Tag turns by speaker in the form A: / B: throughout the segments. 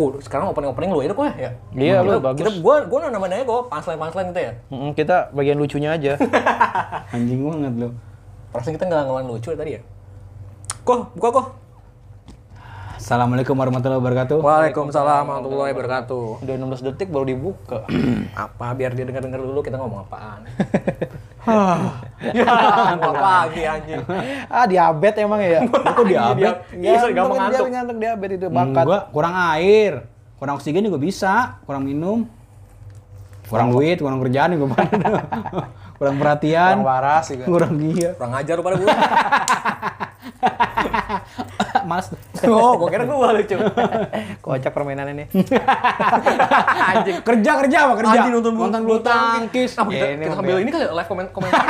A: Ku, sekarang opening opening lu aja kok ya.
B: Iya, lu
A: Kita-
B: bagus.
A: Kita gua gua namanya kok punchline punchline gitu ya.
B: Mm, kita bagian lucunya aja.
C: Anjing banget lu.
A: Perasaan kita nggak ngelawan lucu ya tadi ya. Kok, buka kok.
C: Assalamualaikum warahmatullahi wabarakatuh.
A: Waalaikumsalam warahmatullahi wabarakatuh.
B: Udah 16 detik baru dibuka.
A: Apa biar dia dengar-dengar dulu kita ngomong apaan. ya, apa lagi anjing.
B: ah, diabetes emang ya?
C: Kok diabetes?
A: Iya, gampang
B: dia
A: ngantuk.
B: ngantuk diabetes itu
C: Hmm,
B: bakat.
C: gua kurang air, kurang oksigen juga bisa, kurang minum, kurang duit, kurang kerjaan juga banyak. Kurang perhatian,
B: Yang waras juga.
C: kurang iya.
A: Kurang ajar pada gua.
C: Mas.
A: oh, gua kira gua lucu.
B: Kocak permainan ini.
A: anjing.
C: kerja kerja apa kerja?
A: Anjing nonton bulu-
C: nonton bulu
A: tangkis. Apa kita,
B: Ya, ini
A: kita sambil ini kali live komen komentar.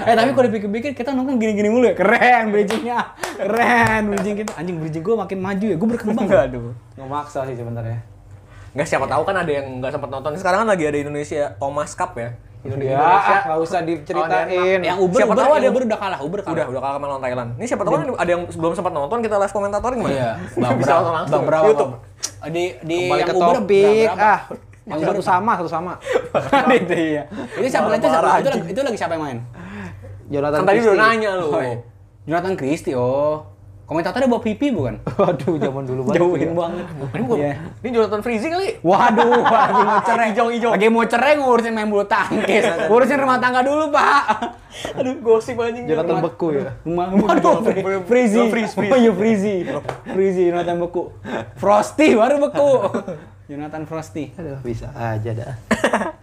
C: Eh tapi kalau dipikir-pikir kita nonton gini-gini mulu ya. Keren bridgingnya. Keren bridging kita. Anjing bridging gua makin maju ya. Gua berkembang.
A: Aduh.
B: Ngemaksa sih sebenarnya.
A: Nggak siapa tahu kan ada yang nggak sempat nonton. Sekarang kan lagi ada Indonesia Thomas Cup ya. Indonesia.
B: Ya, nggak usah diceritain.
C: Yang Uber,
A: Siapa
C: Uber,
A: tahu ada
C: Uber udah kalah, Uber kalah.
A: Udah, udah kalah sama lawan Thailand. Ini siapa tahu kan ada yang belum sempat nonton kita live komentator gimana?
C: Iya.
A: Bang Bisa nonton langsung.
C: Bang?
A: YouTube.
C: Di di
B: Kembali
C: yang
B: ke
C: Uber
B: topik.
C: berapa?
B: Ah, yang satu sama, satu sama.
C: itu iya. Itu siapa itu, itu, lagi, itu lagi siapa yang main?
B: Jonathan
A: Kan tadi udah nanya lu.
C: Oh, iya. Jonathan Christie, oh. Komentatornya bawa pipi bukan?
B: Waduh, zaman dulu banget.
C: Jauhin
B: ya.
C: banget.
A: Ini gua,
C: Iya.
A: ini Jonathan Freezy kali.
C: Waduh, lagi mau cerai.
A: Hijau-hijau.
C: Lagi mau cerai ngurusin main bulu tangkis. Ngurusin rumah tangga dulu, Pak.
A: Aduh, gosip anjing.
B: Jonathan beku ya.
C: Rumah, waduh, Fri- Freezy.
A: Freeze, freeze.
C: Oh iya, Freezy. Freezy, Jonathan beku. Frosty baru beku. Jonathan Frosty.
B: Aduh, bisa aja dah.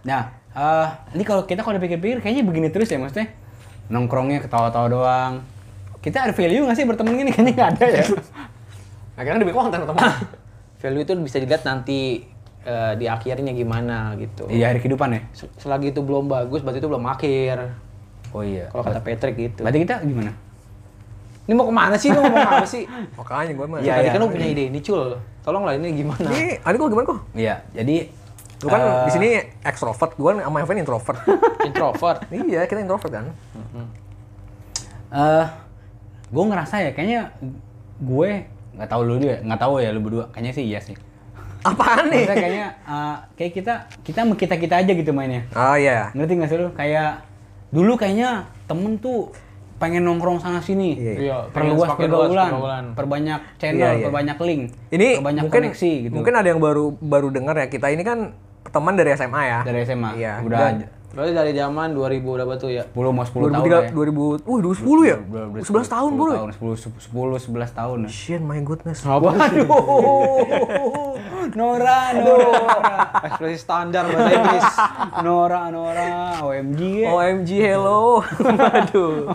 C: Nah, eh ini kalau kita kalau dipikir-pikir kayaknya begini terus ya maksudnya. Nongkrongnya ketawa-tawa doang. Kita ada value nggak sih berteman gini? Kayaknya nggak ada ya.
A: Akhirnya demi konten teman.
B: Value itu bisa dilihat nanti eh, di akhirnya gimana gitu.
C: Iya, hari kehidupan ya?
B: Se- Selagi itu belum bagus, berarti itu belum akhir.
C: Oh iya.
B: Kalau kata Patrick gitu.
C: Berarti kita gimana?
B: Ini mau ke mana sih? Lu ngomong apa sih?
A: Makanya gue mah.
B: Ya,
C: Iya,
B: tadi
C: iya.
B: kan lu punya ide ini, Cul. Tolonglah ini gimana?
A: Ini, adik gua gimana kok?
C: Iya, jadi
A: Lu kan
C: eh,
A: di sini extrovert, gua sama Evan introvert.
B: Introvert.
A: iya, kita introvert kan.
C: eh gue ngerasa ya kayaknya gue nggak tahu lu dia nggak tahu ya lu berdua kayaknya sih iya sih
A: Apaan nih?
C: Maksudnya kayaknya eh, kayak kita kita kita kita aja gitu mainnya
A: Oh iya.
C: ngerti nggak sih lu kayak dulu kayaknya temen tuh pengen nongkrong sana sini
A: Iya,
B: iya. Pengen
C: perluas pergaulan
B: pergaulan.
C: perbanyak channel
A: Iya, iya.
C: perbanyak link
A: Ini
C: perbanyak
A: mungkin
C: koneksi gitu
A: mungkin ada yang baru baru dengar ya. Kita ini kan teman dari SMA ya.
C: dari SMA
A: Iya.
C: udah
A: Dan-
B: Berarti dari zaman 2000 berapa tuh ya?
C: 10 mau 10 tahun lah ya
A: 2003, 2000, uh 2010 ya? 11 tahun bro.
C: 10 10 11 tahun ya.
A: Shit, my goodness.
C: Waduh. Nora, Nora.
B: Ekspresi standar bahasa Inggris.
C: Nora, Nora, OMG ya.
A: OMG, hello. Aduh.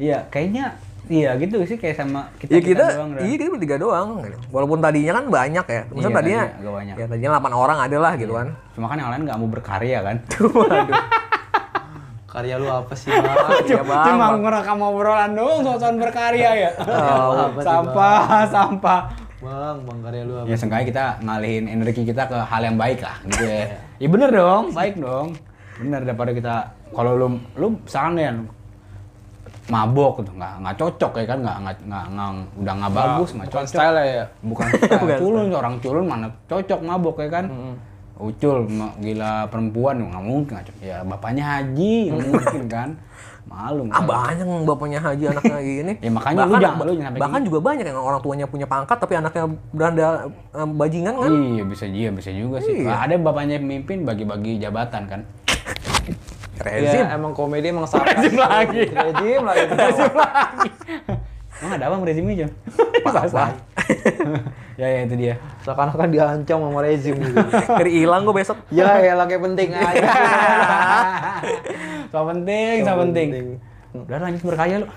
C: Iya, kayaknya iya gitu sih kayak sama kita
A: Ya kita,
C: doang. Ran.
A: iya kita bertiga doang. Walaupun tadinya kan banyak ya. Maksudnya
C: Iya,
A: tadinya,
C: tadinya agak banyak.
A: ya tadinya 8 orang ada lah gitu kan.
C: Cuma kan yang lain nggak mau berkarya kan.
A: Waduh.
B: Karya lu apa sih, Bang?
A: Ya bang.
C: Cuma ngerekam obrolan doang soal berkarya ya.
A: Oh,
B: apa sih,
C: sampah, sampah.
B: Bang, Bang karya lu apa?
C: Ya seenggaknya kita ngalihin energi kita ke hal yang baik lah gitu ya. Iya bener dong, baik dong. Bener daripada kita kalau lu lu misalkan ya mabok gitu. Nggak nggak cocok ya kan? Nggak nggak nggak udah nggak bagus nggak
B: Bukan
C: cocok.
B: style ya.
C: bukan style. culun orang culun mana cocok mabok ya kan? Ucul ma- gila perempuan nggak mungkin nggak cocok. Ya bapaknya haji nggak mungkin kan? Malu
A: Ah banyak yang bapaknya haji anaknya ini.
C: Ya, makanya lu jangan- lu jangan
A: bahkan juga banyak yang orang tuanya punya pangkat tapi anaknya beranda eh, bajingan kan.
C: iya bisa juga bisa juga sih.
A: Iya.
C: ada bapaknya pemimpin bagi-bagi jabatan kan
A: Rezim.
B: Ya, emang komedi emang sarkas. Rezim lagi. Rezim lagi.
C: emang ada apa sama rezimnya Jon?
A: Apa?
C: ya ya itu dia
B: Seakan-akan diancam sama rezim gitu.
A: Keri hilang gue besok.
B: ya, ya lah kayak penting aja.
C: so penting so penting udah lanjut berkaya lu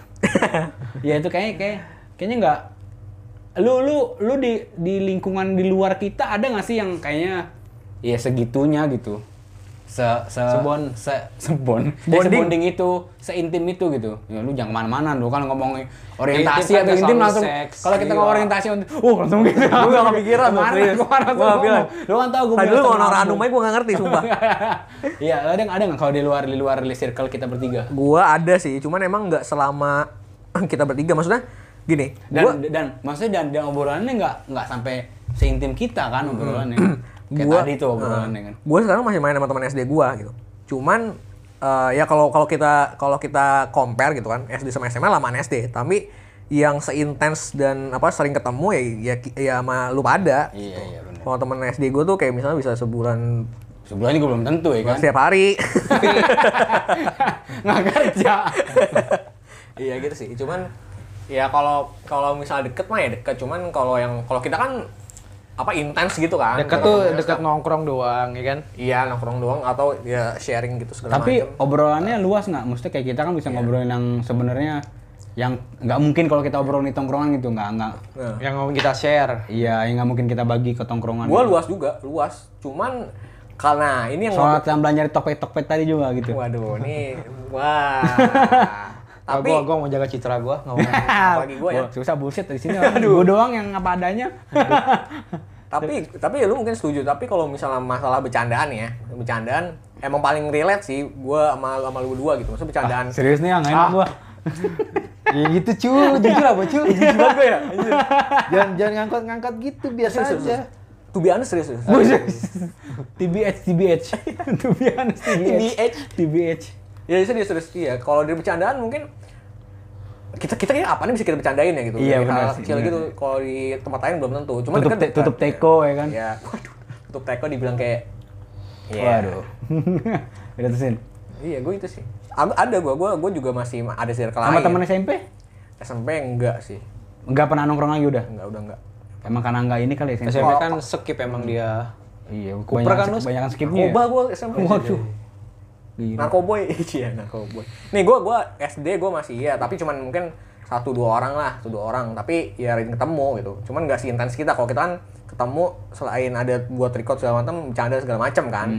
C: ya itu kayak kayak kayaknya nggak lu lu lu di di lingkungan di luar kita ada nggak sih yang kayaknya ya segitunya gitu se se
B: Sebon.
C: se sebon
A: Bonding.
C: bonding sebonding itu seintim itu gitu ya lu jangan ke mana-mana lu kan ngomongin orientasi
B: kan
C: atau
B: nggak
C: intim langsung kalau kita
B: gila.
C: ngomong orientasi oh langsung gitu
A: Gue gak kepikiran Ke
C: mana?
A: serius.
C: Ke mana
A: Gue
C: tuh
A: gak
C: ngomong?
A: kepikiran.
C: lu kan tahu gue
A: Tadi lu ngomong orang Anum aja gue gak ngerti sumpah.
C: Iya, ada ada nggak kalau di luar di luar circle kita bertiga?
A: Gua ada sih, cuman emang nggak selama kita bertiga. Maksudnya gini,
C: Dan
A: gua
C: dan maksudnya dan, dan obrolannya nggak nggak sampai seintim kita kan obrolannya. Kayak
A: Gua-
C: tadi tuh obrolannya kan.
A: gue sekarang masih main sama teman SD gue gitu. Cuman eh, ya kalau kalau kita kalau kita compare gitu kan SD sama SMA lamaan SD, tapi yang seintens dan apa sering ketemu ya ya, ya sama lu pada.
C: Iya iya benar.
A: Kalau temen SD gue tuh kayak misalnya bisa sebulan
C: Sebulan juga belum tentu ya kan.
A: setiap hari.
C: Nggak kerja.
A: iya gitu sih. Cuman ya kalau kalau misalnya deket mah ya deket. Cuman kalau yang kalau kita kan apa intens gitu kan.
B: Dekat tuh dekat nongkrong doang, ya kan?
A: Iya nongkrong doang atau ya sharing gitu segala
C: Tapi
A: macam.
C: obrolannya luas nggak? Maksudnya kayak kita kan bisa ngobrolin yang sebenarnya yang nggak mungkin kalau kita obrolin di tongkrongan gitu nggak nggak.
A: Nah.
B: Yang mau kita share.
C: Iya, yang nggak mungkin kita bagi ke tongkrongan.
A: Gua luas juga, luas. Cuman karena ini yang
C: Soal yang belanja di Tokped-Tokped tadi juga gitu.
A: Waduh, ini wah.
B: Tapi gua, gua mau jaga citra gua, ngomong.
A: apalagi gua ya.
C: Susah bullshit di sini. Gue doang yang apa adanya.
A: Tapi tapi ya lu mungkin setuju, tapi kalau misalnya masalah bercandaan ya, bercandaan emang paling relate sih gua sama sama lu berdua gitu. Maksudnya bercandaan.
C: Serius nih yang enak gua.
B: ya gitu cu, jujur apa cu?
A: Jujur banget ya.
B: jangan jangan ngangkat-ngangkat gitu, biasa
A: Serius,
B: aja.
A: To be honest serius. serius.
C: TBH, TBH. To be honest, TBH. TBH.
A: Ya serius serius iya. Kalau dari bercandaan mungkin kita kita ini apa nih bisa kita bercandain ya gitu.
C: Iya, benar
A: hal
C: sih,
A: kecil
C: benar.
A: gitu. Kalau di tempat lain belum tentu. Cuma
C: Tutup,
A: deket
C: te- tutup teko ya kan.
A: Iya. Waduh. Tutup teko dibilang kayak Iya.
C: Waduh. Udah terusin.
A: Iya, gue itu sih. Ada ada gue, gue gue juga masih ma- ada circle
C: Sama temen SMP?
A: SMP enggak sih.
C: Enggak pernah nongkrong lagi udah.
A: Enggak, udah enggak.
C: Emang karena enggak ini kali ya SMP.
B: SMP kan skip emang dia.
C: Iya,
B: Kuper kan lu?
C: banyak skipnya.
A: Narkoba gue SMP.
C: Waduh. Gila.
A: Narkoboy. Iya, narkoboy. Nih gue gue SD gue masih iya, tapi cuman mungkin satu dua orang lah, satu dua orang. Tapi ya ring ketemu gitu. Cuman nggak sih intens kita. Kalau kita kan ketemu selain ada buat record segala macam, bercanda segala macam kan.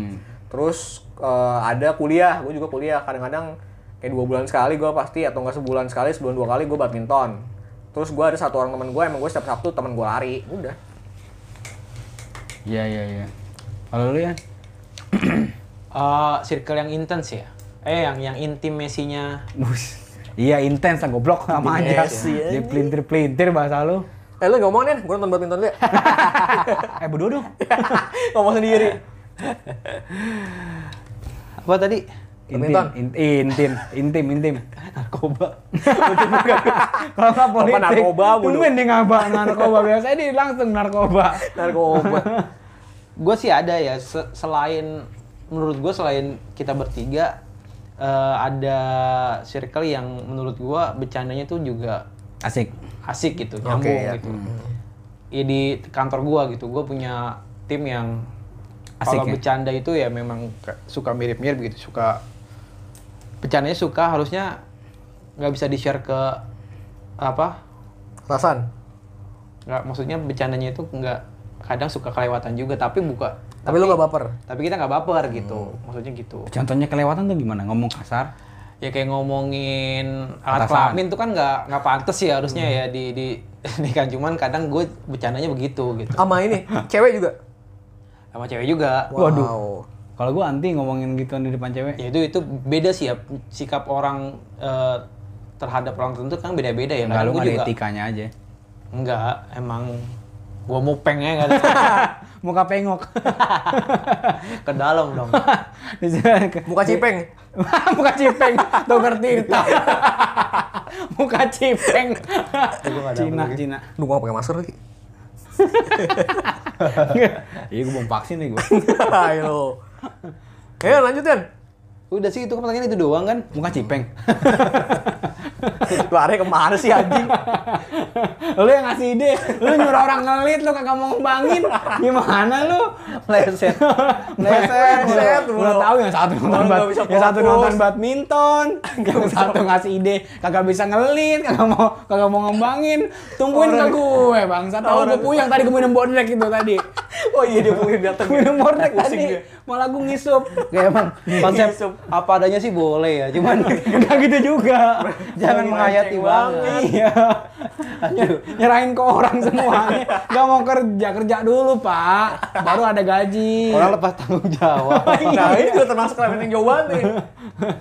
A: Terus eh, ada kuliah, gue juga kuliah. Kadang-kadang kayak dua bulan sekali gue pasti atau enggak sebulan sekali, sebulan dua kali gue badminton. Terus gue ada satu orang teman gue, emang gue setiap Sabtu teman gue lari. Udah.
C: Iya, iya, iya. Kalau lu ya?
B: Eh, circle yang intens ya. Eh, yang yang intimasinya
C: Bus. Iya, intens lah goblok sama aja. Dia pelintir-pelintir bahasa lu.
A: Eh lu ngomong nih, gue nonton badminton dulu ya.
C: Eh, berdua dong.
A: ngomong sendiri.
B: apa tadi?
C: Intim,
A: Badminton.
C: in- intim, intim, intim. Narkoba. Kalau nggak politik,
A: narkoba, bodoh.
C: tumben dia ngabak narkoba. Biasanya dia langsung narkoba.
A: Narkoba.
B: Gue sih ada ya, se- selain menurut gue selain kita bertiga eh, ada circle yang menurut gue bercandanya tuh juga
C: Asik.
B: asik gitu, nyambung
A: ya.
B: gitu. Ya di kantor gua gitu, gua punya tim yang
C: Asik
B: kalau
C: ya?
B: bercanda itu ya memang suka mirip-mirip gitu, suka bercandanya suka harusnya nggak bisa di share ke apa?
A: Rasan.
B: Nggak maksudnya bercandanya itu nggak kadang suka kelewatan juga, tapi buka.
A: Tapi lu gak baper.
B: Tapi kita nggak baper gitu, maksudnya gitu.
C: Contohnya kelewatan tuh gimana? Ngomong kasar?
B: Ya kayak ngomongin alat kelamin tuh kan nggak nggak pantas ya harusnya ya di di di kan cuman kadang gue bercandanya begitu gitu.
A: Sama ini, cewek juga.
B: sama cewek juga.
C: Waduh. Kalau gua anti ngomongin gituan di depan cewek.
B: Ya itu itu beda sih ya sikap orang eh, terhadap orang tertentu kan beda-beda ya.
C: Enggak lu nggak ada
B: juga
C: etikanya aja.
B: enggak emang gua ya enggak ada
C: Muka pengok.
B: ke dalam dong.
A: Muka cipeng.
C: Muka cipeng. Dokter Tirta. Muka cipeng. Cina, Cina.
A: Lu gak pakai masker lagi.
C: Iya, gua belum vaksin nih gua.
A: Ayo. Ayo lanjut kan.
B: Udah sih itu kan pertanyaan itu doang kan.
C: Muka cipeng.
A: Lari ke mana sih anjing?
C: lu yang ngasih ide, lu nyuruh orang ngelit, lu kagak mau ngembangin. Gimana lu?
B: Leset.
C: Leset,
A: Leset,
C: udah, tahu yang satu nonton,
A: bisa
C: yang satu nonton badminton, yang satu ngasih ide, kagak bisa ngelit, kagak mau kagak mau ngembangin. Tungguin ke gue, bang. Tahu gue puyeng tadi gue minum bodrek itu tadi.
A: Oh iya dia mungkin datang.
C: minum bodrek
A: Pusing
C: tadi, malah gue ngisup.
B: Kayak emang konsep apa adanya sih boleh ya, cuman
C: Enggak gitu juga.
B: jangan
A: Lagi melenceng
B: banget.
C: Iya. Nyerahin ke orang semuanya. Gak mau kerja, kerja dulu, Pak. Baru ada gaji.
B: Orang lepas tanggung jawab.
A: Nah ini juga termasuk level yang jauh banget nih.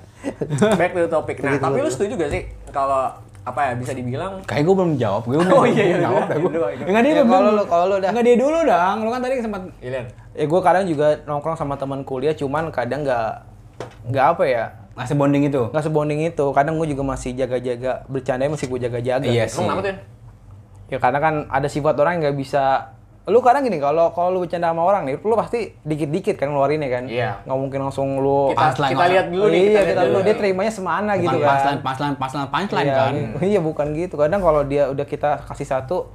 A: Back to the topic. Nah tapi lu setuju gak sih kalau apa ya bisa dibilang
C: Kayak gue belum jawab, gue belum
A: Oh, iya, iya,
C: jawab
A: iya.
C: dah gue.
A: Iya, iya.
C: Enggak dia
B: Ya,
C: belum.
B: kalau lu- kalau lu dah.
C: Enggak dia dulu dong. Lu kan tadi sempat
A: Ilian
B: Ya gue kadang juga nongkrong sama teman kuliah, cuman kadang nggak nggak apa ya,
C: ngasih bonding itu.
B: nggak sebonding itu. Kadang gue juga masih jaga-jaga bercanda masih gue jaga-jaga.
C: Iya
B: gitu.
C: sih.
A: kenapa tuh?
B: Ya karena kan ada sifat orang yang nggak bisa. Lu kadang gini kalau kalau lu bercanda sama orang nih, lu pasti dikit-dikit kan ngeluarinnya kan.
A: Iya.
B: Nggak mungkin langsung lu.
A: kita,
C: punchline
A: kita lihat dulu nih
B: iya,
A: lihat
B: kita
A: dulu.
B: dulu dia terimanya semana
C: Bukan
B: gitu kan.
C: punchline, punchline, punchline, punchline
B: iya,
C: kan.
B: Iya bukan gitu. Kadang kalau dia udah kita kasih satu,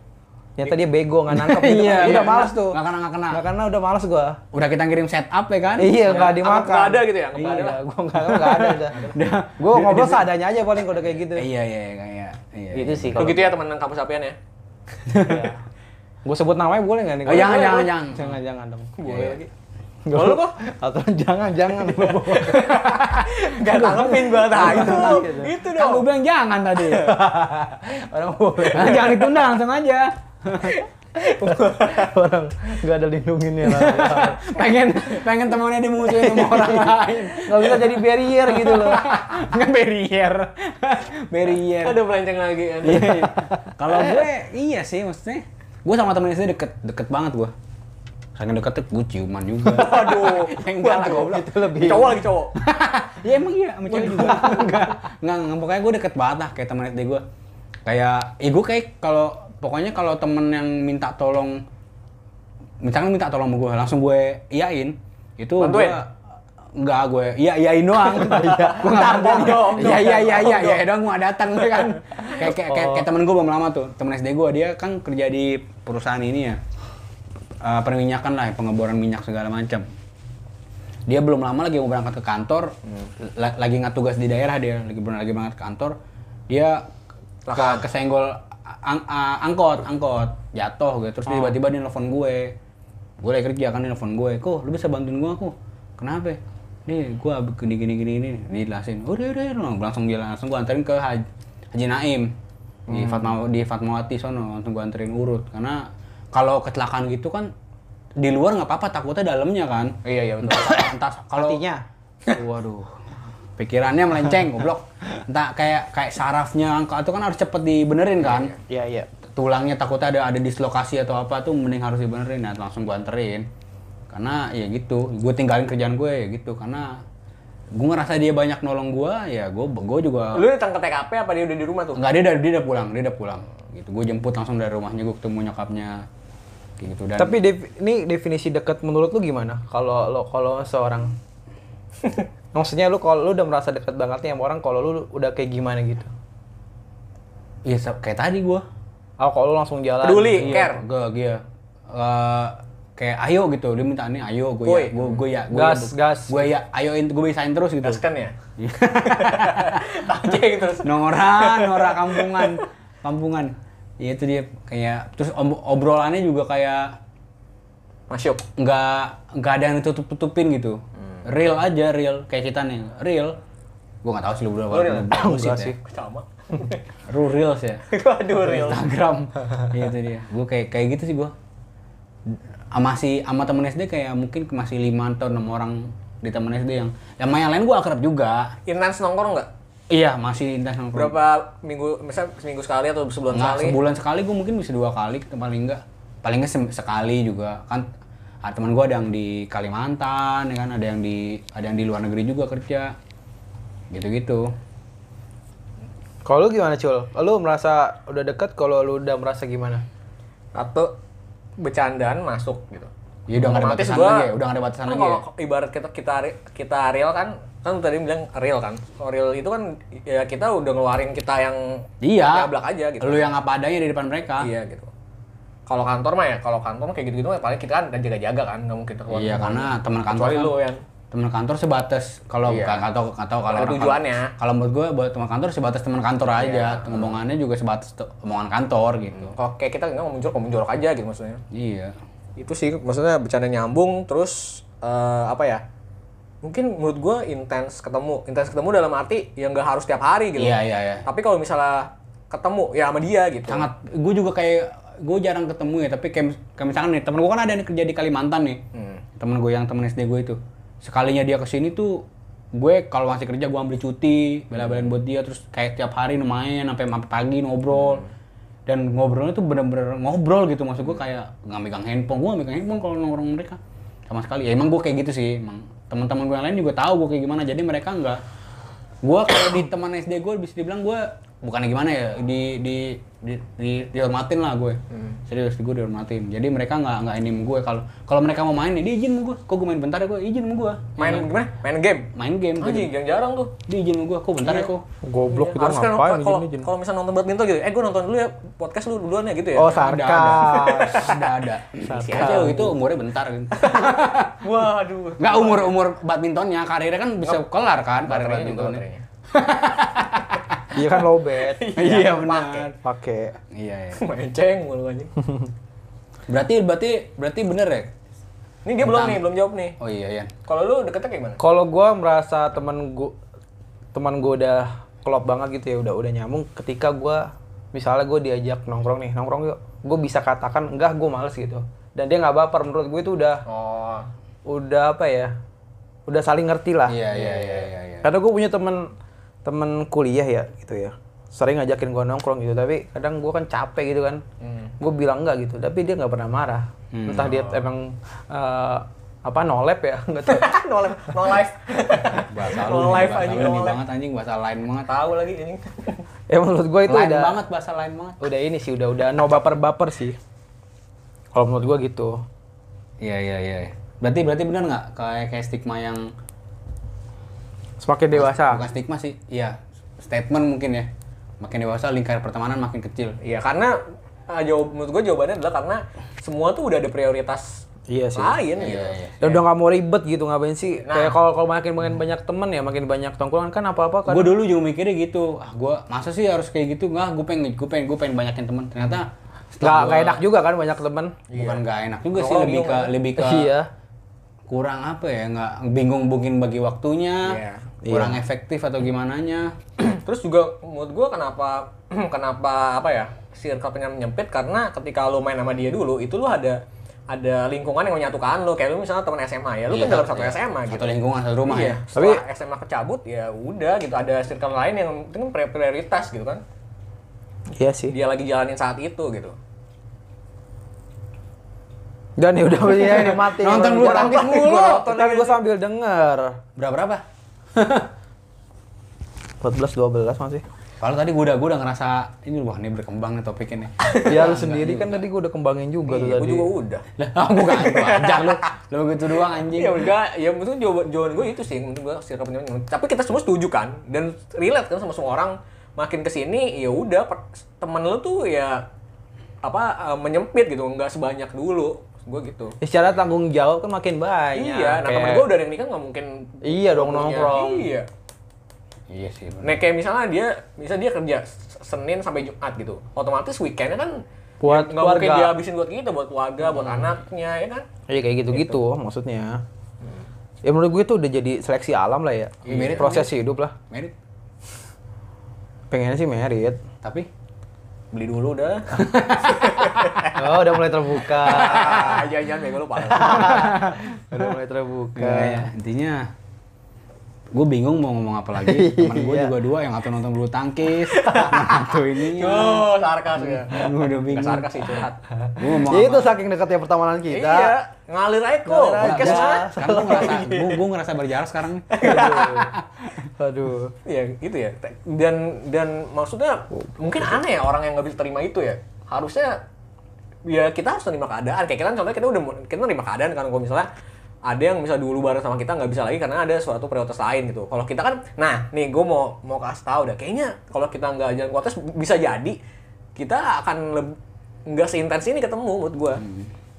B: ternyata dia bego nggak nangkep gitu.
C: Iya,
B: kan.
C: iya.
B: udah males tuh.
C: Nggak kena, nggak kena.
B: Nggak kena udah males gua.
C: Udah kita ngirim setup ya kan?
B: Iya nggak dimakan.
A: nggak ada gitu ya, nggak ada
B: Iya,
A: lah.
B: gua nggak nggak ada udah. Gua ngobrol seadanya aja paling kalau udah kayak gitu.
C: Iya, iya, iya, iya. iya.
B: Gitu sih.
A: Gitu ya teman kampus apian ya
B: Gue sebut namanya boleh nggak nih?
C: Oh, jangan, jangan, jangan.
B: Jangan, jangan dong.
A: boleh lagi Kalau lu kok?
B: Aturan jangan, jangan.
A: Gak tanggepin gua nah itu itu
C: Kan
A: dong
C: gue bilang jangan tadi.
B: Orang boleh.
C: Nah, jangan ditunda langsung aja.
B: Orang nggak ada lindunginnya lah.
C: pengen pengen temennya dimusuhin sama orang lain.
B: Nggak bisa jadi barrier gitu loh.
C: Nggak barrier. barrier.
A: ada melenceng lagi kan
C: Iya, iya. Kalau gue iya sih maksudnya. Gue sama temen SD deket deket banget gue. Saking deket tuh gue ciuman juga. Yang enggak lah goblok.
B: Itu lebih.
A: cowok lagi cowok
C: ya emang iya sama cewek juga. enggak. Enggak, enggak, pokoknya gue deket banget lah kayak temen SD gue. Kayak, ya gue kayak kalau pokoknya kalau temen yang minta tolong misalkan minta tolong sama gue langsung gue iyain itu
A: Bantuin?
C: gue enggak gue iya. Iyain doang gue nggak bantuin iya iya iya iya iya doang gue datang gue kan? Kayak kayak kayak, kayak temen gue belum lama tuh. Temen SD gue dia kan kerja di perusahaan ini ya. Eh, perminyakan lah pengeboran minyak segala macam dia belum lama lagi mau berangkat ke kantor. La- lagi nggak tugas di daerah dia lagi lagi berangkat ke kantor. Dia ke kesenggol ang- angkot angkot. Jatuh gitu. Terus dia tiba-tiba dia nelfon gue. Gue lagi kerja kan dia nelfon gue. Kok lu bisa bantuin gue aku kenapa? Nih gue gini gini gini ini dia jelasin udah udah langsung jalan langsung gue anterin ke Haji, Haji Naim. Di Fatma di Fatmawati sono. Langsung gue anterin urut. Karena kalau kecelakaan gitu kan di luar nggak apa-apa. Takutnya dalamnya kan.
A: Iya iya betul.
C: Entah, kalau waduh pikirannya melenceng goblok. Entah kayak kayak sarafnya angka itu kan harus cepet dibenerin kan?
B: Iya, iya.
C: tulangnya takutnya ada ada dislokasi atau apa tuh mending harus dibenerin nah langsung gua anterin. Karena ya gitu gue tinggalin kerjaan gue ya gitu. Karena gue ngerasa dia banyak nolong gua ya gue gue juga
A: lu datang ke TKP apa dia udah di rumah tuh?
C: Nggak dia udah dia udah pulang dia udah pulang. Gitu gue jemput langsung dari rumahnya gue ketemu nyokapnya. Kayak gitu dan
B: Tapi ini definisi dekat menurut lu gimana? Kalau lo kalau seorang Maksudnya lu kalau lu udah merasa dekat banget nih sama orang kalau lu udah kayak gimana gitu.
C: iya kayak tadi gue
B: Oh, kalau lu langsung jalan.
A: Peduli.
C: iya,
A: care.
C: gue dia Eh, kayak ayo gitu dia minta nih ayo gue ya gue gue ya gue
B: Gas, gas.
C: gue ya ayoin gue bisain terus gitu
A: gaskan ya aja terus
C: Nora, Nora kampungan, kampungan. Ya itu dia kayak terus ob- obrolannya juga kayak
A: masuk
C: nggak nggak ada yang ditutup tutupin gitu. Real aja, real kayak kita nih, real. Gua nggak tahu sih lu berapa.
A: Lu real?
B: Sih.
A: sama
C: Lu real sih ya.
A: waduh real
C: Instagram. Iya itu dia. Gue kayak kayak gitu sih gua. Sama si sama temen SD kayak mungkin masih lima atau enam orang di temen SD yang yang yang lain gua akrab juga.
A: intens nongkrong nggak
C: Iya, masih intens nongkrong.
A: berapa minggu misalnya seminggu sekali atau sebulan
C: Nggak,
A: sekali
C: sebulan sekali gue mungkin bisa dua kali paling enggak paling enggak se- sekali juga kan ah, teman gue ada yang di Kalimantan ya kan? Ada yang di ada yang di luar negeri juga kerja. Gitu-gitu.
B: Kalau lu gimana, Cul? Lu merasa udah dekat kalau lu udah merasa gimana?
A: atau bercandaan masuk gitu.
C: Ya udah nggak ada batasan
A: gua-
C: lagi ya udah nggak ada batasan
A: kan
C: lagi
A: kalau
C: ya
A: ibarat kita kita kita real kan kan tadi bilang real kan. Kalau real itu kan ya kita udah ngeluarin kita yang
C: iya.
A: nyablak aja gitu.
C: Lu yang apa adanya di depan mereka.
A: Iya gitu kalau kantor mah ya kalau kantor mah kayak gitu gitu mah paling kita kan dan jaga-jaga kan nggak mungkin keluar
C: iya karena teman kantor
A: kecuali
C: kan,
A: lu yang
C: teman kantor sebatas. Kalau
A: Iya.
C: bukan atau atau kalau
A: tujuannya.
C: kalau menurut gue buat teman kantor sebatas teman kantor aja. Ngomongannya juga sebatas omongan kantor gitu.
A: Kalau kayak kita nggak ngomong jorok ngomong jorok aja gitu maksudnya.
C: Iya.
A: Itu sih maksudnya bercanda nyambung terus eh, apa ya? Mungkin menurut gue intens ketemu. Intens ketemu dalam arti yang nggak harus tiap hari gitu.
C: Iya iya iya.
A: Tapi kalau misalnya ketemu ya sama dia gitu.
C: Sangat. Gue juga kayak gue jarang ketemu ya tapi kayak, kayak misalkan nih temen gue kan ada yang kerja di Kalimantan nih.
A: Hmm.
C: temen gue yang temen SD gue itu. Sekalinya dia ke sini tuh gue kalau masih kerja gue ambil cuti bela-belain buat dia terus kayak tiap hari main sampai sampai pagi ngobrol. Dan ngobrolnya tuh bener-bener ngobrol gitu maksud gue kayak nggak megang handphone. Gue megang handphone kalau nongkrong mereka sama sekali. Ya emang gue kayak gitu sih emang teman-teman gue yang lain juga tahu gue kayak gimana. Jadi mereka nggak gue kalau di teman SD gue bisa dibilang gue bukannya gimana ya di di di, di- dihormatin lah gue serius gue dihormatin jadi mereka nggak nggak ini gue kalau kalau mereka mau main ya dia izin gue kok gue main bentar ya gue izin gue
A: Main gimana? Main game.
C: main game gitu.
A: Anjing, yang jarang tuh.
C: dia izin gue kok bentar ya kok
B: Goblok gitu
A: Harus kan
B: ngapain
A: kalau
B: izin-izin.
A: kalau misalnya nonton badminton gitu, eh gue nonton dulu ya podcast lu duluan ya gitu ya.
B: Oh,
C: ada
B: sarkas.
C: ada ada si aja itu umurnya bentar gitu.
A: Waduh.
C: nggak umur umur badmintonnya karirnya kan bisa kelar kan karir badmintonnya.
B: Iya kan lowbat.
C: iya benar
B: Pakai.
C: iya iya
A: Main ceng mulu anjing.
C: berarti berarti berarti bener ya
A: Ini dia belum nih, belum jawab nih.
C: oh iya iya
A: Kalau lu deketnya kayak gimana?
B: Kalau gua merasa teman gua teman gua udah klop banget gitu ya, udah udah nyambung ketika gua misalnya gua diajak nongkrong nih, nongkrong yuk. Gua bisa katakan enggak, gua males gitu. Dan dia nggak baper menurut gue itu udah
A: Oh.
B: udah apa ya? Udah saling ngerti lah.
C: iya iya iya iya iya
B: Karena gue punya temen temen kuliah ya gitu ya. Sering ngajakin gua nongkrong gitu, tapi kadang gua kan capek gitu kan. Gue bilang enggak gitu, tapi dia nggak pernah marah. Entah dia emang eh, apa no lab ya, nggak tahu.
A: no life, no life.
C: bahasa
A: No
C: lu
A: life,
C: bahasa
A: anjing, no
C: ini banget anjing bahasa lain banget
A: Tahu lagi anjing.
B: ya menurut gue itu
C: lain
B: udah
C: banget bahasa lain banget
B: udah ini sih udah udah no baper baper sih kalau menurut gua gitu
C: iya iya iya berarti berarti benar nggak kayak kayak stigma yang
B: semakin dewasa.
C: bukan stigma sih. Iya statement mungkin ya. Makin dewasa lingkar pertemanan makin kecil.
A: Iya, karena ah, jawab menurut gue jawabannya adalah karena semua tuh udah ada prioritas
B: Iya sih.
A: lain gitu.
C: iya iya.
B: dan udah nggak mau ribet gitu ngapain sih?
A: Nah.
B: kayak kalau kalau makin makin banyak temen ya makin banyak tongkrongan kan apa apa kan.
C: Gue dulu juga mikirnya gitu. Ah gue masa sih harus kayak gitu? Nggak gue pengen gue pengen gue pengen banyakin teman ternyata
B: nggak
C: gua-
B: enak juga kan banyak temen.
C: Bukan nggak enak juga sih
A: Nongkrong
C: lebih ke
A: kan?
C: lebih ke
B: iya.
C: kurang apa ya nggak bingung mungkin bagi waktunya
A: Iya.
C: kurang efektif atau gimana nya
A: Terus juga menurut gue kenapa kenapa apa ya circle-nya menyempit karena ketika lo main sama dia dulu itu lo ada ada lingkungan yang menyatukan lo kayak lo misalnya teman SMA ya lo kan dalam satu SMA gitu
C: satu lingkungan satu rumah
A: iya.
C: ya.
A: Setelah SMA kecabut ya udah gitu. Ada circle lain yang itu kan pri- prioritas gitu kan.
B: Iya sih.
A: Dia lagi jalanin saat itu gitu.
B: Dan ya udah ya ini mati
C: Nonton bulu tangkis mulu.
B: kan gue sambil denger.
C: Berapa berapa
B: 14 12 masih.
C: Kalau tadi gue udah gue udah ngerasa ini wah ini berkembang nih topiknya nih.
B: Ya lu sendiri kan tadi gue udah kembangin juga tuh
A: iya,
B: tadi.
A: gue juga udah.
C: Lah gue gak gue ajar lu. Lu gitu doang anjing.
A: Ya enggak ya menurut jawaban jawaban gue itu sih menurut gue circle penyempitan tapi kita semua setuju kan dan relate kan sama semua orang. Makin ke sini ya udah temen lu tuh ya apa eh, menyempit gitu nggak sebanyak dulu gue gitu
B: Ya, secara tanggung jawab kan makin banyak
A: iya nah temen gue udah ada yang nikah nggak mungkin
B: Iya dong, nongkrong.
A: iya
C: iya sih bener.
A: nah kayak misalnya dia misal dia kerja Senin sampai Jumat gitu otomatis weekendnya kan
B: Buat
A: ya nggak mungkin
B: keluarga.
A: dia habisin buat kita buat keluarga buat anaknya ya kan
B: Iya kayak gitu-gitu maksudnya. Ya menurut gue itu udah jadi seleksi alam lah ya.
C: Iya, merit,
B: Proses hidup lah.
C: merit
B: Pengennya sih merit.
C: tapi
A: beli dulu udah
B: Oh, udah mulai terbuka.
A: ah jangan jangan bego lu parah
B: udah mulai terbuka.
C: Enggak ya, intinya gue bingung mau ngomong apa lagi. Teman gue
B: Iya.
C: juga dua yang satu nonton bulu tangkis, satu ininya.
A: Oh, sarkas ya.
C: Gue udah bingung.
A: sarkas sih curhat.
C: Gue ngomong
B: Ya itu saking dekatnya pertemanan kita.
A: Iya, ngalir aja kok. Podcast.
C: Sekarang gue ngerasa, gue, ngerasa berjarak sekarang.
B: Aduh.
A: Iya, gitu ya. Dan dan maksudnya mungkin aneh ya orang yang nggak bisa terima itu ya. Harusnya ya kita harus terima keadaan. Kayak kita kan contohnya kita udah kita terima keadaan kan kalau misalnya ada yang misal dulu bareng sama kita nggak bisa lagi karena ada suatu prioritas lain gitu. Kalau kita kan, nah nih gue mau mau kasih tahu dah. Kayaknya kalau kita nggak jalan kuatas bisa jadi kita akan nggak seintens ini ketemu menurut gue.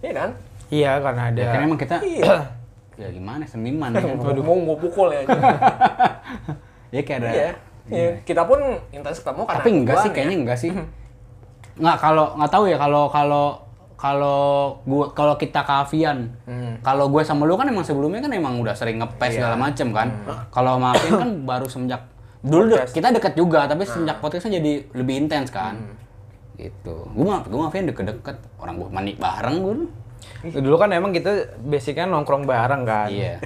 A: Iya kan?
B: Iya karena ada.
C: Ya, kan emang kita,
A: Iya.
C: ya gimana, seniman. ya.
A: mau mau pukul ya.
C: Ya kayak ada.
A: Iya. Iya. Kita pun intens ketemu karena
C: Tapi enggak sih, kayaknya
A: ya.
C: enggak sih. Nggak, kalau, nggak tahu ya, kalau, kalau, kalau gua kalau kita kavian kalau gue sama lu kan emang sebelumnya kan emang udah sering ngepes segala macem kan kalau sama Avian kan baru semenjak dulu de- kita deket juga tapi semenjak podcastnya jadi lebih intens kan gitu gue mah gue Avian deket-deket orang gue mandi bareng gue
B: Dulu kan emang kita basicnya nongkrong bareng kan.
C: iya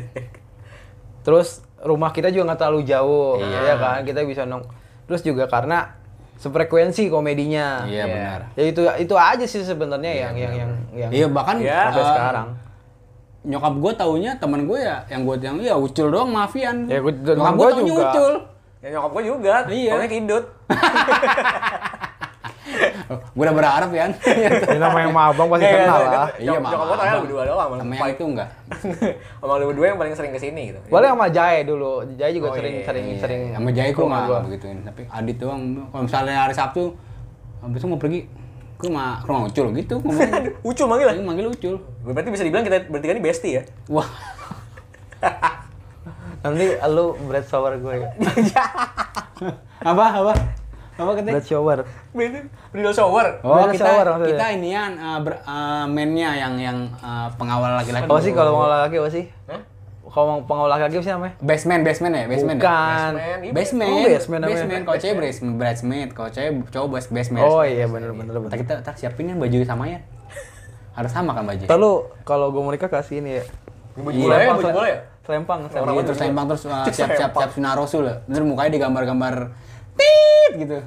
B: Terus rumah kita juga nggak terlalu jauh, ya kan? Kita bisa nong. Terus juga karena sefrekuensi komedinya.
C: Iya, benar.
B: Ya itu itu aja sih sebenarnya yang, yang yang yang
C: Iya bahkan
A: Iya.
B: sampai
C: eh,
B: sekarang.
C: nyokap gue taunya teman gue ya yang gue yang ya ucul doang mafian.
B: Ya, gua-
C: nyokap gue taunya
B: juga.
C: ucul.
A: Ya nyokap gue juga,
C: Iya.
A: taunya kidut.
C: gue udah berharap ya.
B: Ini namanya mabang pasti
A: Iya,
B: kenal
A: iya,
B: lah.
A: iya. Gue taunya
C: Abang.
A: berdua doang,
C: Sama yang itu enggak.
A: Sama lu berdua yang paling sering ke sini gitu.
B: Boleh sama Jaya dulu. Jaya juga
A: Oh,
B: sering
A: iya,
B: sering
C: Iya,
B: sering
C: sama Jai gue
B: gua.
C: begituin tapi Adit doang kalau misalnya hari Sabtu habis itu mau pergi ke rumah ke rumah ucul gitu ngomongnya
A: Ucul manggil lah.
C: Dia manggil ucul
A: Berarti bisa dibilang kita bertiga ini bestie ya?
C: wah
B: Nanti lu bread shower gue ya.
C: apa apa apa katanya
B: bread shower.
A: Bridal shower.
C: Oh
B: Beda
C: kita
B: shower maksudnya.
C: kita inian uh, ber, uh, mainnya yang yang uh, pengawal laki-laki.
B: Oh sih kalau mau laki apa sih?
A: Hah?
B: Kalau mau pengawal laki apa sih namanya?
C: Basement, basement ya, basement.
B: Bukan.
A: Basement, iya.
C: Basement.
B: Oh, basement namanya.
C: Basement. Kalau cewek basement, bridesmaid. Kalau cewek cowok bas- basement.
B: Oh iya bener bener
C: Ntar
B: bener.
C: kita ntar siapin yang baju sama ya. Harus sama kan baju.
B: Ntar lu kalau gue mau nikah kasih ini ya.
A: Baju
C: Iya,
A: bola ya,
B: Selempang,
A: baju bola ya?
B: Selempang,
C: Iya,
B: selempang.
C: terus sempang terus
A: Terus
C: siap lah. Terus mukanya digambar-gambar tit gitu.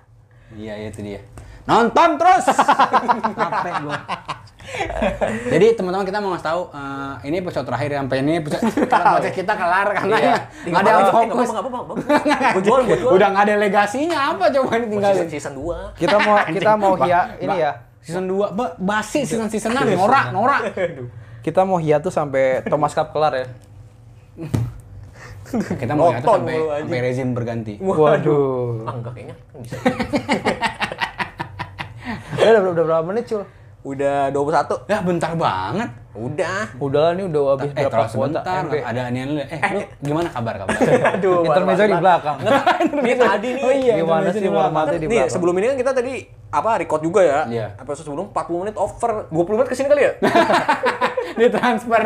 C: iya itu dia. Nonton terus. Capek gua. Jadi teman-teman kita mau ngasih tahu uh, ini episode terakhir sampai ini episode kita kelar karena
A: Iya.
C: ya nggak ada yang fokus.
A: Jual, jual.
C: Udah nggak ada legasinya apa coba ini tinggalin.
A: season, season 2.
B: Kita mau kita mau hia ini ya.
C: Season 2 ba basi season seasonan norak norak.
B: Kita mau hiatus sampai Thomas Cup kelar ya.
C: Kita mau
A: Nonton
C: sampai sampai rezim berganti.
B: Waduh.
A: Ah, enggak kayaknya. Kan bisa.
B: Ya udah, udah berapa menit, Cul?
A: Udah 21.
C: Ya bentar banget.
A: Udah.
B: Udah lah nih udah habis
C: Eh
B: berapa kuota
C: sebentar,
B: MB.
C: ada anian lu. Eh, lu gimana kabar kabar?
A: Aduh,
B: Intermezzo di belakang.
A: Ini tadi nih.
C: Oh iya,
B: Gimana sih
C: di
B: mau
C: belakang.
B: mati
A: Kan
B: di
A: nih, sebelum ini kan kita tadi apa record juga ya.
C: Iya.
A: Episode sebelum 40 menit over. 20 menit ke sini kali ya?
C: di transfer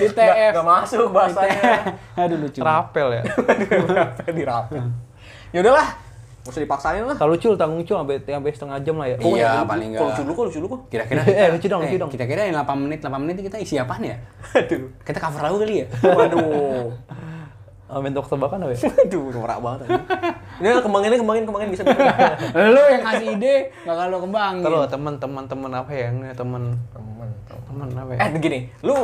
C: di TF.
A: nggak masuk bahasanya.
C: Aduh lucu.
B: Rapel ya.
A: Aduh, di rapi. Ya udahlah. Usah dipaksain lah.
B: Kalau Cul tanggung Cul sampai sampai setengah jam lah ya.
C: Iya,
A: ya,
C: paling
A: Kalau
C: nggak.
A: lucu lu kok, lucu lu kok.
C: Kira-kira
B: Eh, lucu dong, lucu dong.
C: Kira-kira yang 8 menit 8 menit kita isi apaan ya?
A: Aduh.
C: Kita cover lagu kali ya?
A: Waduh.
B: Amin dokter tebakan apa ya?
A: Aduh, norak banget. Ini kembangin, kembangin, kembangin bisa. bisa.
C: lu yang ngasih ide bakal lu kembangin.
B: Terus teman-teman teman apa ya? Ini Teman
A: Temen.
B: teman apa ya?
A: Eh, begini, lu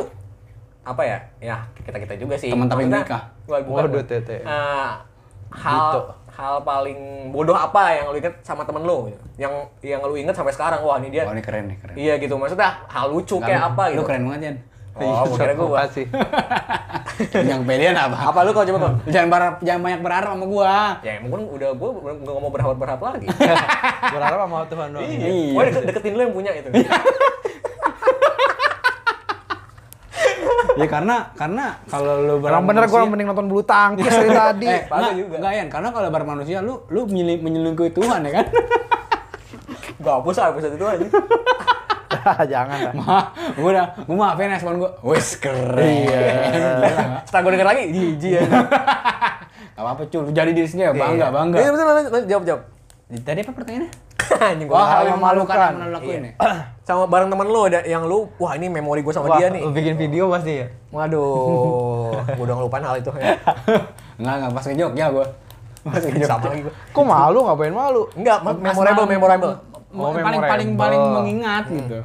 A: apa ya? Ya, kita kita juga sih. Wah, bukan,
B: Waduh. Tete.
A: Eh, hal
B: Gitu.
A: hal paling bodoh apa yang lu inget sama temen lu? Yang yang lu inget sampai sekarang, wah ini dia.
C: Oh, ini keren nih, keren.
A: Iya gitu, maksudnya hal lucu
C: Nggak,
A: kayak
C: lu-
A: apa gitu.
C: Lu keren banget, Yan.
A: Oh, gua kira gua.
B: Makasih.
C: yang pilihan apa?
A: Apa lu kalau coba kok?
C: Jangan berharap, jangan banyak berharap sama gua.
A: Ya emang gua udah gua nggak mau berharap-berharap lagi.
B: Berharap sama Tuhan doang.
C: Iya.
A: Wah, deket, deketin lu yang punya itu.
C: ya karena karena kalau lu
B: Orang bener gue mending nonton bulu tangkis dari tadi.
C: Eh, enggak,
A: juga.
C: enggak Yan, karena kalau bar manusia lu lu menyeli- menyelingkuhi Tuhan ya kan?
A: Gak hapus ah episode itu aja.
B: Jangan lah.
C: Ma, gua udah, gua maafin respon gua. Wes keren. Iya.
A: Setelah gua denger lagi, jijik ya.
C: Gak apa-apa cuy, jadi diri sendiri bangga, bangga.
A: Iya betul, lanjut, lanjut, jawab, jawab.
C: Tadi apa pertanyaannya?
A: Anjing gua
C: Wah, hal yang memalukan yang pernah lu
A: Iya.
C: ya?
A: Sama bareng temen lu ada yang lu, wah ini memori gua sama
B: Wah,
A: dia nih.
B: lu bikin video pasti ya.
A: Waduh, gua udah ngelupain hal itu ya.
C: Enggak, enggak pas ke Jogja gua. Pas ke Jogja.
A: Sama lagi gua.
B: Kok malu ngapain malu?
A: Enggak, memorable, memorable.
B: Oh,
C: paling
B: memorable.
C: paling paling mengingat gitu.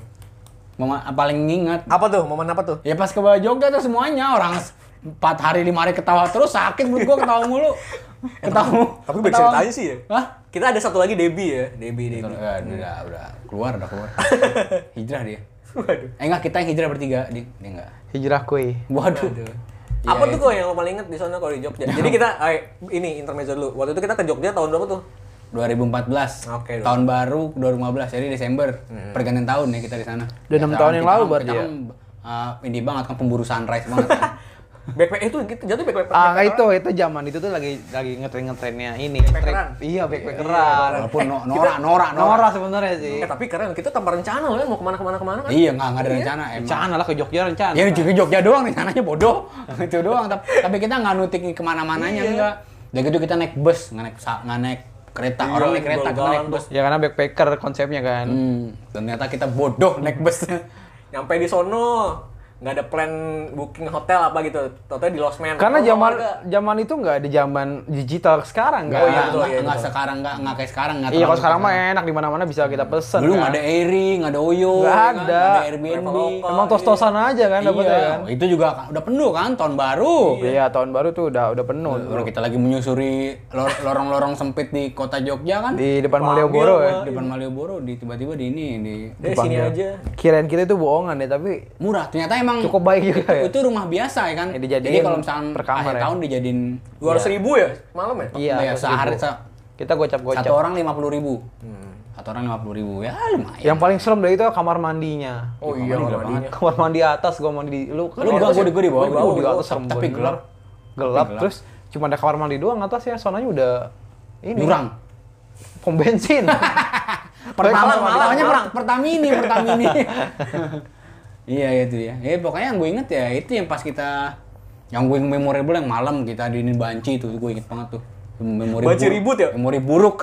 C: Mama, paling mengingat.
A: Apa tuh? Momen apa tuh?
C: Ya pas ke bawah Jogja tuh semuanya orang empat hari lima hari ketawa terus sakit menurut gua ketawa mulu. Ketawa.
A: Tapi baik
C: ketawa.
A: ceritanya sih ya.
C: Hah?
A: Kita ada satu lagi Debbie ya, Debbie, Debbie.
C: Udah, udah, udah keluar, udah keluar. hijrah dia.
A: Waduh.
C: Eh enggak, kita yang hijrah bertiga. Dia, dia enggak.
B: Hijrah kue.
C: Waduh.
A: Apa
C: Iya,
A: tuh kok yang lo paling inget di sana kalau di Jogja? Jadi kita, eh, ini intermezzo dulu. Waktu itu kita ke Jogja tahun berapa tuh?
C: 2014.
A: Oke, dong.
C: tahun baru 2015 jadi Desember. Pergantian tahun ya kita di sana.
B: Udah enam
C: Ya,
B: tahun yang lalu berarti ya?
C: kan, uh, ini banget kan pemburu sunrise banget kan.
A: Backpack itu gitu, jatuh backpack.
B: Ah,
A: backpack
B: itu itu zaman itu tuh lagi lagi ngetren ngetrennya ini.
A: Backpackeran.
B: Iya, backpackeran.
C: Walaupun no- norak, norak, norak.
B: Sebenarnya sih.
A: Eh, tapi keren, kita tanpa rencana loh ya, mau ke mana ke mana ke mana kan?
C: Iya, enggak enggak ada rencana emang.
B: Rencana lah ke Jogja rencana.
C: Ya ke Jogja doang rencananya bodoh. itu doang tapi, tapi kita nggak nutik ke mana-mananya
A: Iya.
C: enggak. Udah gitu kita naik bus, nggak naik nggak naik kereta.
A: Iya,
C: Orang naik kereta, kita naik bus.
B: Ya karena backpacker konsepnya kan.
C: Hmm, ternyata kita bodoh naik bus.
A: Nyampe di sono, nggak ada plan booking hotel apa gitu. Total di Lost Man.
B: Karena
A: Kalau
B: zaman zaman itu nggak ada zaman digital sekarang
C: Enggak,
A: Oh, iya,
B: nggak.
A: betul,
C: enggak,
A: iya,
C: sekarang enggak enggak kayak sekarang enggak.
B: Iya kalau sekarang mah enak di mana-mana bisa kita pesen.
C: Dulu
B: kan.
C: nggak ada Airy, nggak ada Oyo,
B: Nggak
C: ya kan?
B: ada.
C: Nggak ada Airbnb.
B: Emang tos-tosan aja kan dapetnya
C: iya,
B: kan.
C: itu juga kan- udah penuh kan tahun baru.
B: Iya tahun baru tuh udah udah penuh.
C: Orang kita lagi menyusuri lor- lorong-lorong sempit di kota Jogja kan.
B: Di depan Malioboro ya.
C: Depan Malioboro di tiba-tiba di ini di
A: Eh, sini aja.
B: Kirain kita itu bohongan ya tapi
C: murah. Ternyata emang
B: Cukup baik juga
C: itu,
B: ya.
C: itu rumah biasa ya kan.
B: Ya,
C: Jadi kalau misalkan
B: per kamar
C: akhir
B: ya.
C: tahun dijadiin
A: Dua ratus ribu ya malam ya?
B: iya
C: ya, sehari se-
B: kita gocap-gocap.
C: satu orang lima puluh ribu. Satu orang lima puluh ribu ya lumayan.
B: Yang paling serem dari itu kamar mandinya.
A: Oh
C: Kamar
A: iya,
C: mandi
A: kamar mandinya.
B: Kamar mandi atas, gua mandi di lu.
C: Lu gua gua di gua di bawah.
B: Gua di atas serem
C: Tapi gelap.
B: Gelap, terus cuma ada kamar mandi doang atas ya, sonanya udah ini.
C: Jurang.
B: Pom bensin.
C: Pertama,
A: Malam, malam,
C: namanya
A: malam.
C: per- Pertamini, Pertamini. iya itu ya. Ya pokoknya yang gue inget ya itu yang pas kita yang gue memorable yang malam kita di ini banci itu gue inget banget tuh. Memori
A: Banci
C: buruk.
A: ribut ya?
C: Memori buruk.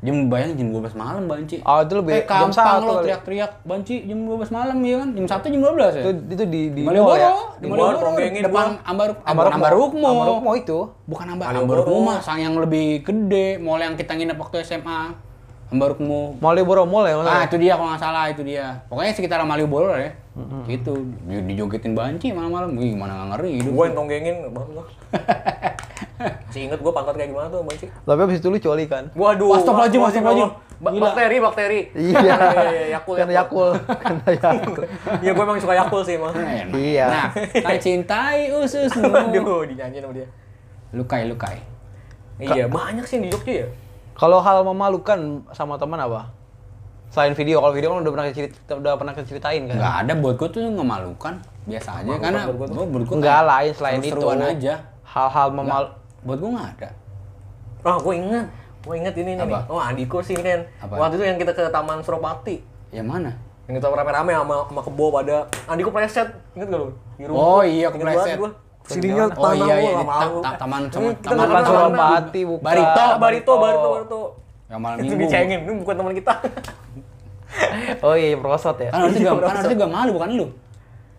C: jam bayang jam 12 malam banci.
B: Oh, itu lebih
C: eh,
B: jam satu
C: lo teriak-teriak banci jam 12 malam ya kan? Jam 1 jam 12 ya?
B: itu itu di di
C: Malioboro,
B: mall ya.
C: di Malioboro,
A: tonggengin
C: depan. Ambar Ambar Rukmo.
B: Amar Rukmo itu.
C: Bukan Ambar
A: Malioboro.
C: Ambar Rukmo, sang yang lebih gede, mall yang kita nginep waktu SMA. Ambar Rukmo.
B: Malioboro Mall ya.
C: Ah, itu dia kalau nggak salah itu dia. Pokoknya sekitar Malioboro lah ya. Gitu. Di- Dijogetin banci malam-malam. Wih, gimana nggak ngeri hidup.
A: Gue yang tonggengin. Masih inget gue pantat kayak gimana tuh Bang Ci?
B: Tapi habis itu lu coli kan.
A: Waduh.
C: Astagfirullahaladzim, astagfirullahaladzim.
A: Ba-
C: Gila.
A: bakteri, bakteri.
B: Iya.
A: iya, iya, Yakul.
B: Kan Yakul. Kan Yakul.
A: Iya, gue emang suka Yakul sih emang.
C: Enak.
B: Iya.
C: Nah, kan cintai ususmu.
A: Waduh, dinyanyiin sama dia.
C: Lukai, lukai.
A: Iya, banyak sih di Jogja ya.
B: Kalau hal memalukan sama teman apa? Selain video, kalau video kan udah pernah cerita, udah pernah ceritain kan?
C: Nggak ada buat gue tuh memalukan. Biasa aja karena
A: buat
C: gue menurut gue
B: Enggak lain selain itu.
C: aja.
B: Hal-hal memal
C: Buat gue nggak ada.
A: Ah, gue inget. Gue inget ini nih.
C: Apa?
A: nih. Oh, adikku sih ini kan.
C: Apa?
A: Waktu itu yang kita ke Taman Suropati.
C: Yang mana?
A: Yang kita rame-rame sama, sama kebo pada. Adikku preset. Ingat gak lu? Di rumah.
C: Oh iya,
A: gua. Sininya
C: Oh
A: tanah
C: iya, iya,
A: lama
C: ta-
A: lu.
C: ta- taman sama-
A: kita
C: taman
A: kenal,
B: Suropati, bukan.
C: Barito.
A: Barito, Barito, Barito.
C: Yang malam
A: Itu dicengin, ini bukan teman kita.
B: Oh iya, prosot ya.
C: Kan harusnya gak, kan harusnya gak malu bukan lu.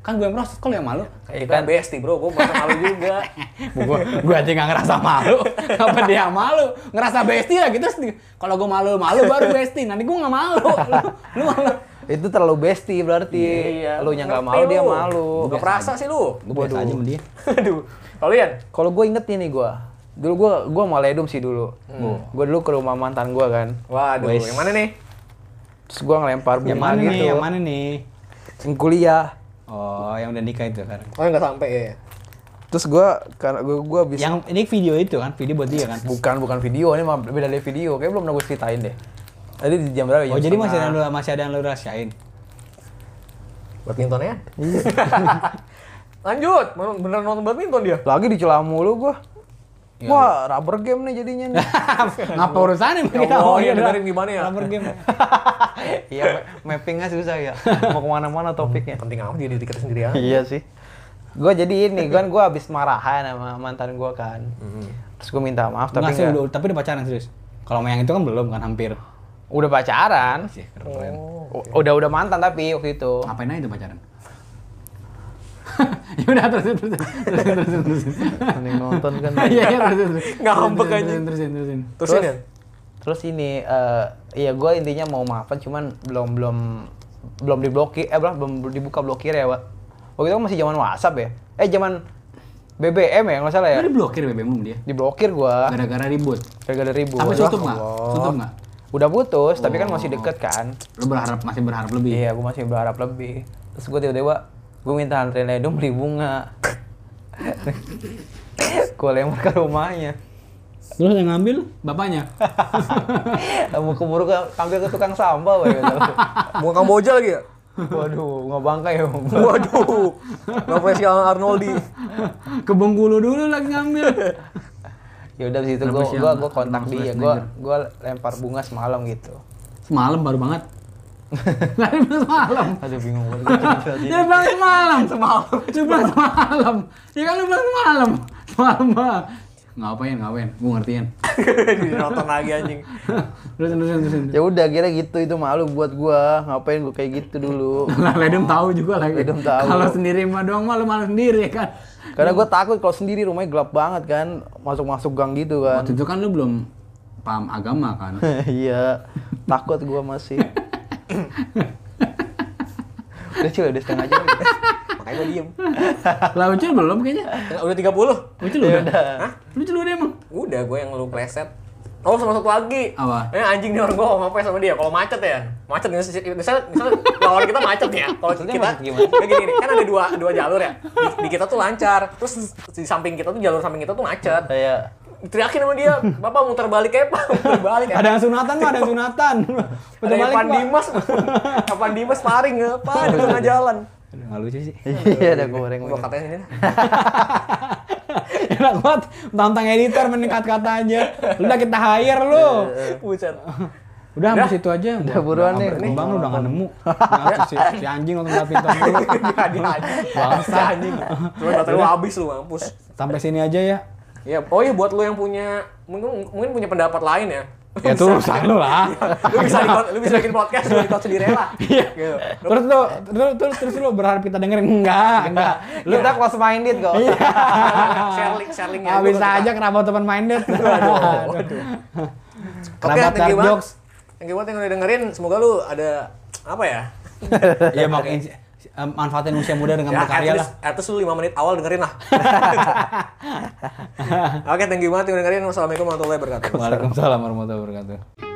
C: Kan gue yang proses kalau yang malu.
A: Kayak kan bestie bro, gue merasa malu juga.
C: gue gue aja nggak ngerasa malu apa dia yang malu ngerasa bestie lah gitu kalau gue malu malu baru bestie nanti gue nggak malu lu, lu malu
B: Itu terlalu bestie berarti. Lu yang nggak
A: Ngerti
B: malu, dia
A: lu.
B: malu.
A: Gak perasa sih lu.
C: gue biasa aja sama dia
A: Aduh. Kalian?
B: Kalau gue inget nih gue, dulu gue gue maledum sih dulu. Gue dulu ke rumah mantan gue kan.
A: Waduh,
C: Wes.
A: yang mana nih?
B: Terus gue ngelempar bunga
C: yang mana
B: gitu.
C: nih yang mana nih
B: Yang kuliah.
C: oh yang udah nikah itu sekarang
A: Oh, nggak sampai ya.
B: Terus gue karena gue gue bisa
C: yang ini video itu kan video buat dia kan
B: bukan bukan video ini mah beda dari video. Kayak belum pernah gue ceritain deh. Tadi di jam berapa?
C: oh
B: Jam
C: jadi masih ada yang lu- masih ada yang lu rahasiain
A: Badminton ya? Lanjut, Mau beneran nonton badminton dia?
B: Lagi dicela mulu gue.
C: Ya.
B: Wah, rubber game nih jadinya nih.
C: ngapa urusannya
A: Ya
C: kita oh
A: ya
C: iya
A: dengerin gimana ya?
C: rubber game
B: Iya, ma- mappingnya susah ya. Mau ke mana-mana topiknya.
A: Penting amat dia diri kita sendiri ya.
B: iya sih. Gue jadi ini, kan gue habis marahan sama mantan gue kan. Terus gue minta maaf, tapi
C: Nggak sih, tapi udah pacaran serius kalau yang itu kan belum kan hampir
B: Udah pacaran.
C: sih keren keren
B: U- Udah udah mantan tapi waktu itu.
C: ngapain aja tuh pacaran ya udah terus terus terus terus terus terus
B: Mending nonton kan.
C: iya iya terus terus
A: Ngambek
C: Terusin,
A: aja.
C: terusin terusin
A: Terusin ya?
B: Terus ini, eh iya gue intinya mau maafan, cuman belum belum belum diblokir, eh belum belum dibuka blokir ya, Wak. Waktu itu kan masih zaman WhatsApp ya. Eh zaman BBM ya, nggak salah ya.
C: Lu diblokir BBM belum dia
B: Diblokir gua,
C: gara-gara ribut
B: gara-gara ribut.
C: sampai
B: Ya
C: tutup nggak
B: Allah.
C: tutup nggak
B: Udah putus, tapi kan masih deket kan.
C: lu berharap masih berharap lebih
B: Iya, gue masih berharap lebih. Terus gue tiba-tiba, gue minta antrein Edo beli bunga. gue lempar ke rumahnya.
C: terus yang ngambil bapaknya
B: Mau keburu ke, ambil ke tukang sampah, kata lu.
A: Bukan Kamboja lagi ya?
B: Waduh, nggak bangkai ya.
A: Waduh. Profesi Arnoldi.
C: ke Bengkulu dulu lagi ngambil
B: Ya udah situ gue
C: Pak?
B: gua kontak dia, gue gua lempar bunga semalam gitu.
C: semalam baru banget? Nggak semalam.
B: Aduh bingung banget.
C: dia bilang semalam. Semalam. Dia bilang semalam. Ya kan lu bilang semalam. Semalam Ngapain, ngapain? Gue ngertiin.
A: Nonton lagi anjing.
C: Terusin, terusin, terusin.
B: Ya udah kira gitu itu malu buat gua. Ngapain gua kayak gitu dulu.
C: Lah, Ledem tahu juga lagi.
B: Ledem tahu.
C: Kalau sendiri mah doang malu malu sendiri kan.
B: Karena gua takut kalau sendiri rumahnya gelap banget kan. Masuk-masuk gang gitu kan.
C: Waktu itu kan lu belum paham agama kan.
B: Iya. Takut gua masih. Udah cuy, udah setengah jam.
A: Makanya gue diem.
C: Lah Ucil belum kayaknya.
A: Udah 30.
C: Ucil udah. Hah? Ucil udah emang.
A: Udah gue yang lu preset. Oh sama satu lagi.
C: Apa?
A: Eh anjing nih orang gue ngomong apa ya sama dia. Kalau macet ya, macet nih. Misalnya, misalnya lawan kita macet ya. Kalau kita
D: gimana?
A: Kayak gini, nih, kan ada dua dua jalur ya. Di, di kita tuh lancar. Terus di samping kita tuh jalur samping kita tuh macet.
B: Kayak
A: Teriakin sama dia, bapak muter balik ya pak, muter balik ya.
C: Ada yang sunatan mah, ada yang sunatan.
A: Ada
C: Betul
A: yang
C: balik,
A: Pan
C: Pak.
A: Dimas, Pan Dimas paring apa di tengah jalan.
C: Aduh, nggak lucu sih.
B: iya ada goreng.
A: Gua katanya ini.
C: Enak banget, tantang editor meningkat kata aja. Udah kita hire lu.
A: Buset.
C: Udah sampai situ aja.
B: Udah buruan nih.
C: Bang lu udah nggak nemu. Nah, si, si anjing nonton badminton dulu.
A: Jadi anjing. Bangsa anjing. Cuma baterai lu habis lu mampus.
C: Sampai sini aja ya.
A: Ya, oh iya buat lu yang punya mungkin mungkin punya pendapat lain ya.
C: Ya itu urusan lu lah.
A: lu bisa di, lu bisa bikin podcast lu di sendiri lah.
C: Iya.
A: Gitu.
C: Terus lu terus terus terus lu berharap kita dengerin enggak, enggak.
B: Lu kita close minded kok.
C: Iya.
A: share link share linknya.
C: Ah,
A: Gua
C: bisa aja kenapa teman minded.
A: Oke,
C: Kerabat
A: thank you banget.
C: jokes.
A: Thank you banget yang udah dengerin. Semoga lu ada apa ya?
C: Iya makin manfaatin usia muda dengan
A: Ya, at
C: berkarya lah.
A: at least lu 5 menit awal dengerin lah. Oke, thank you banget yang dengerin. Wassalamualaikum warahmatullahi wabarakatuh.
C: Waalaikumsalam warahmatullahi wabarakatuh.